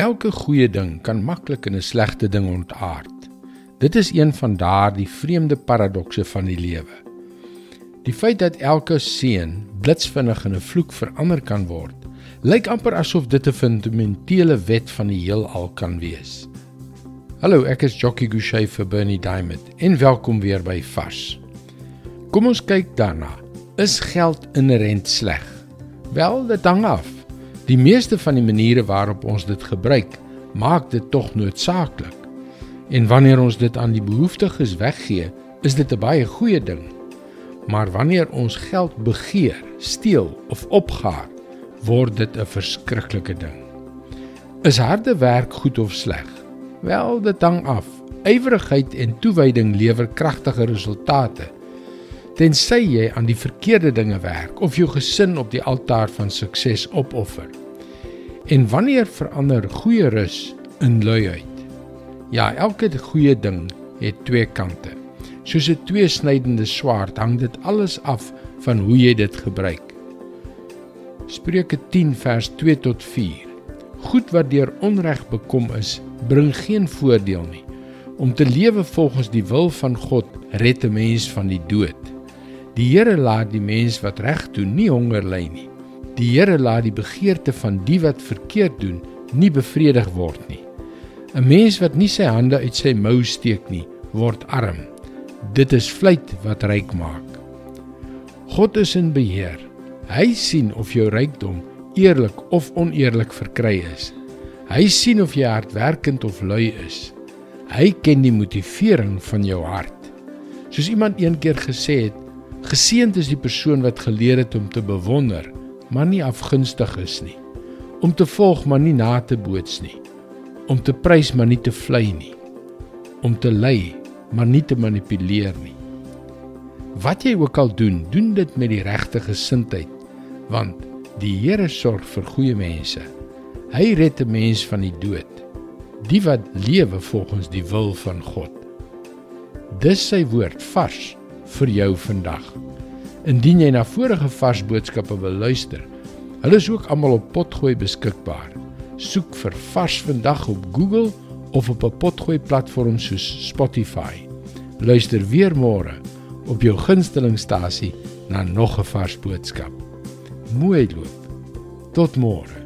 Elke goeie ding kan maklik in 'n slegte ding ontaard. Dit is een van daardie vreemde paradokse van die lewe. Die feit dat elke seën blitsvinnig in 'n vloek verander kan word, lyk amper asof dit 'n fundamentele wet van die heelal kan wees. Hallo, ek is Jockey Gouchee vir Bernie Diamond en welkom weer by Vars. Kom ons kyk daarna. Is geld inherënt sleg? Wel, dit hang af. Die meeste van die maniere waarop ons dit gebruik, maak dit tog noodsaaklik. En wanneer ons dit aan die behoeftiges weggee, is dit 'n baie goeie ding. Maar wanneer ons geld begeer, steel of opgaar, word dit 'n verskriklike ding. Is harde werk goed of sleg? Wel, dit hang af. Ywerigheid en toewyding lewer kragtige resultate. Tensy jy aan die verkeerde dinge werk of jou gesin op die altaar van sukses opoffer. En wanneer verander goeie rus in luiheid? Ja, elke goeie ding het twee kante. Soos 'n tweesnydende swaard hang dit alles af van hoe jy dit gebruik. Spreuke 10 vers 2 tot 4. Goed wat deur onreg bekom is, bring geen voordeel nie. Om te lewe volgens die wil van God red 'n mens van die dood. Die Here laat die mens wat reg doen nie honger ly nie. Die Here laat die begeerte van die wat verkeerd doen nie bevredig word nie. 'n Mens wat nie sy hande uit sy mou steek nie, word arm. Dit is vleit wat ryk maak. God is in beheer. Hy sien of jou rykdom eerlik of oneerlik verkry is. Hy sien of jy hardwerkend of lui is. Hy ken die motivering van jou hart. Soos iemand eendag gesê het, geseënd is die persoon wat geleer het om te bewonder, maar nie afgunstig is nie. Om te volg maar nie na te boots nie. Om te prys maar nie te vlei nie. Om te lei maar nie te manipuleer nie. Wat jy ook al doen, doen dit met die regte gesindheid, want die Here sorg vir goeie mense. Hy red 'n mens van die dood, die wat lewe volgens die wil van God. Dis sy woord vars vir jou vandag. Indien jy na vorige vars boodskappe wil luister, hulle is ook almal op Potgooi beskikbaar. Soek vir Vars vandag op Google of op 'n Potgooi platform soos Spotify. Luister weer môre op jou gunstelingstasie na nog 'n vars boodskap. Mooi loop. Tot môre.